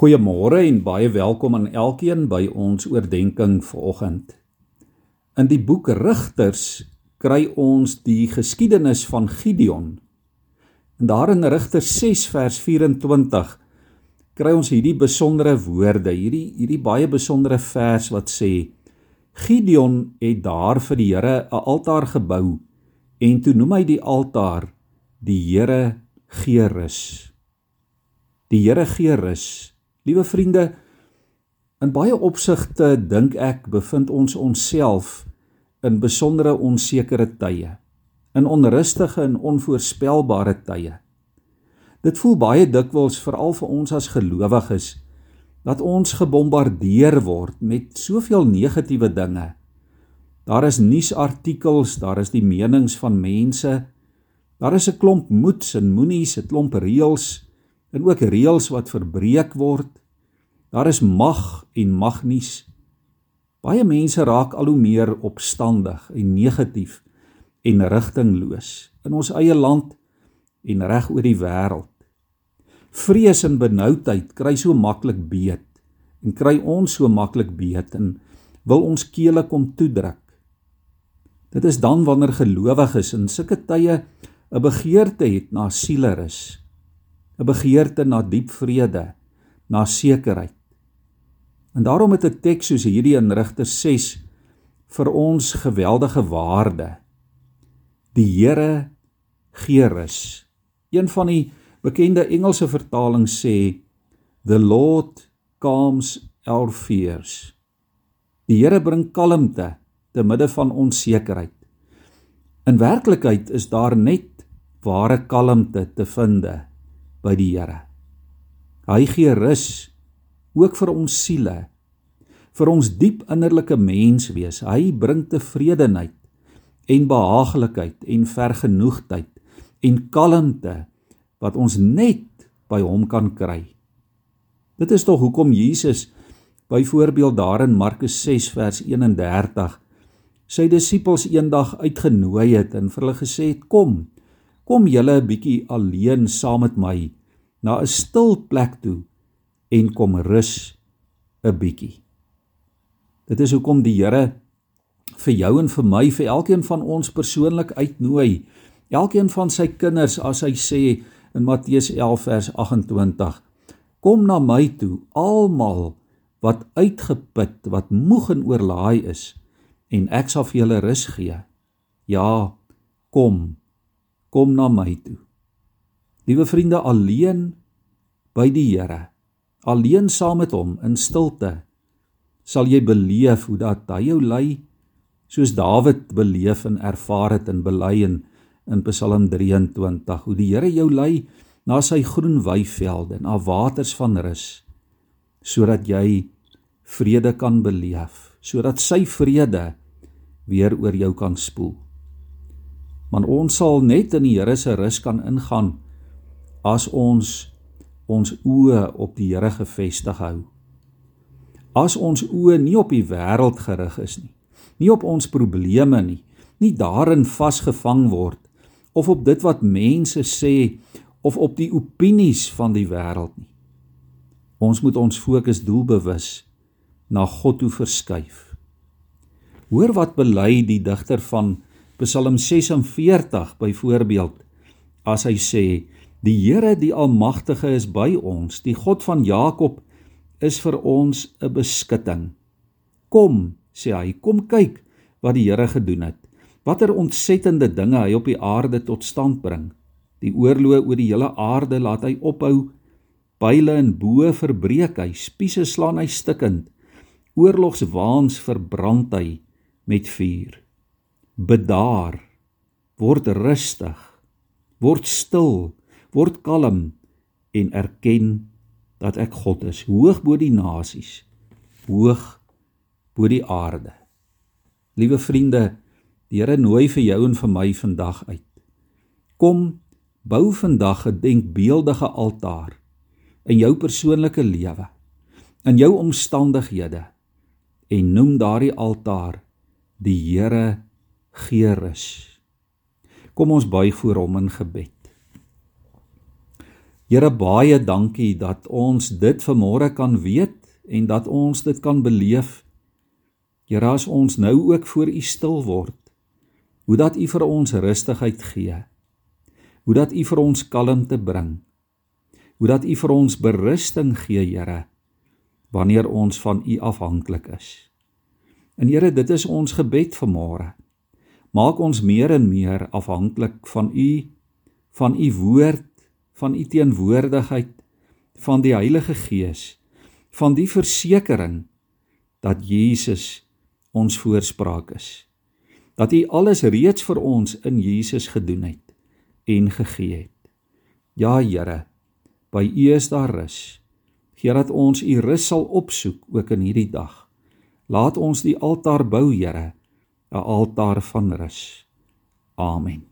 Goeiemôre en baie welkom aan elkeen by ons oordeenking vanoggend. In die boek Rigters kry ons die geskiedenis van Gideon. En daar in Rigters 6 vers 24 kry ons hierdie besondere woorde, hierdie hierdie baie besondere vers wat sê Gideon het daar vir die Here 'n altaar gebou en toe noem hy die altaar die Here gee rus. Die Here gee rus. Liewe vriende, in baie opsigte dink ek bevind ons onsself in besondere onsekere tye, in onrustige en onvoorspelbare tye. Dit voel baie dikwels veral vir ons as gelowiges dat ons gebombardeer word met soveel negatiewe dinge. Daar is nuusartikels, daar is die menings van mense. Daar is 'n klomp moeds en moenies, 'n klomp reëls en ook reëls wat verbreek word. Daar is mag en magnies. Baie mense raak al hoe meer opstandig en negatief en rigtingloos in ons eie land en reg oor die wêreld. Vrees en benoudheid kry so maklik beet en kry ons so maklik beet en wil ons kele kom toedruk. Dit is dan wanneer gelowiges in sulke tye 'n begeerte het na sielerus 'n begeerte na diep vrede, na sekerheid. En daarom het 'n teks soos hierdie in Rigters 6 vir ons geweldige waarde. Die Here gee rus. Een van die bekende Engelse vertalings sê the Lord calms our fears. Die Here bring kalmte te midde van onsekerheid. In werklikheid is daar net ware kalmte te vind by die Here. Hy gee rus ook vir ons siele, vir ons diep innerlike menswees. Hy bring tevredenheid en behaaglikheid en vergenoegdheid en kalmte wat ons net by hom kan kry. Dit is tog hoekom Jesus byvoorbeeld daar in Markus 6 vers 31 sy disippels eendag uitgenooi het en vir hulle gesê het kom kom julle 'n bietjie alleen saam met my na 'n stil plek toe en kom rus 'n bietjie. Dit is hoekom die Here vir jou en vir my, vir elkeen van ons persoonlik uitnooi. Elkeen van sy kinders as hy sê in Matteus 11 vers 28: Kom na my toe, almal wat uitgeput, wat moeg en oorlaai is, en ek sal vir julle rus gee. Ja, kom kom na my toe. Liewe vriende, alleen by die Here, alleen saam met hom in stilte, sal jy beleef hoe dat hy jou lei soos Dawid beleef en ervaar het in bely in in Psalm 23 hoe die Here jou lei na sy groen weivelde na waters van rus sodat jy vrede kan beleef sodat sy vrede weer oor jou kan spoel. Want ons sal net in die Here se rus kan ingaan as ons ons oë op die Here gefestig hou. As ons oë nie op die wêreld gerig is nie, nie op ons probleme nie, nie daarin vasgevang word of op dit wat mense sê of op die opinies van die wêreld nie. Ons moet ons fokus doelbewus na God toe verskuif. Hoor wat bely die digter van Psalm 46 byvoorbeeld as hy sê die Here die almagtige is by ons. Die God van Jakob is vir ons 'n beskutting. Kom sê hy kom kyk wat die Here gedoen het. Watter ontsettende dinge hy op die aarde tot stand bring. Die oorloë oor die hele aarde laat hy ophou. Byle en bo verbreek hy spiese slaan hy stikkend. Oorlogswaans verbrand hy met vuur. Bedaar word rustig word stil word kalm en erken dat ek God is hoog bo die nasies hoog bo die aarde liewe vriende die Here nooi vir jou en vir my vandag uit kom bou vandag 'n denkbeeldige altaar in jou persoonlike lewe in jou omstandighede en noem daardie altaar die Here gee rus. Kom ons buig voor hom in gebed. Here baie dankie dat ons dit vanmôre kan weet en dat ons dit kan beleef. Here as ons nou ook voor U stil word, hoe dat U vir ons rustigheid gee. Hoe dat U vir ons kalmte bring. Hoe dat U vir ons berusting gee, Here, wanneer ons van U afhanklik is. En Here, dit is ons gebed vanmôre. Maak ons meer en meer afhanklik van U, van U woord, van U teenwoordigheid, van die Heilige Gees, van die versekering dat Jesus ons voorspraak is. Dat U alles reeds vir ons in Jesus gedoen het en gegee het. Ja Here, by U is daar rus. Gee dat ons U rus sal opsoek ook in hierdie dag. Laat ons die altaar bou, Here, 'n altaar van rus. Amen.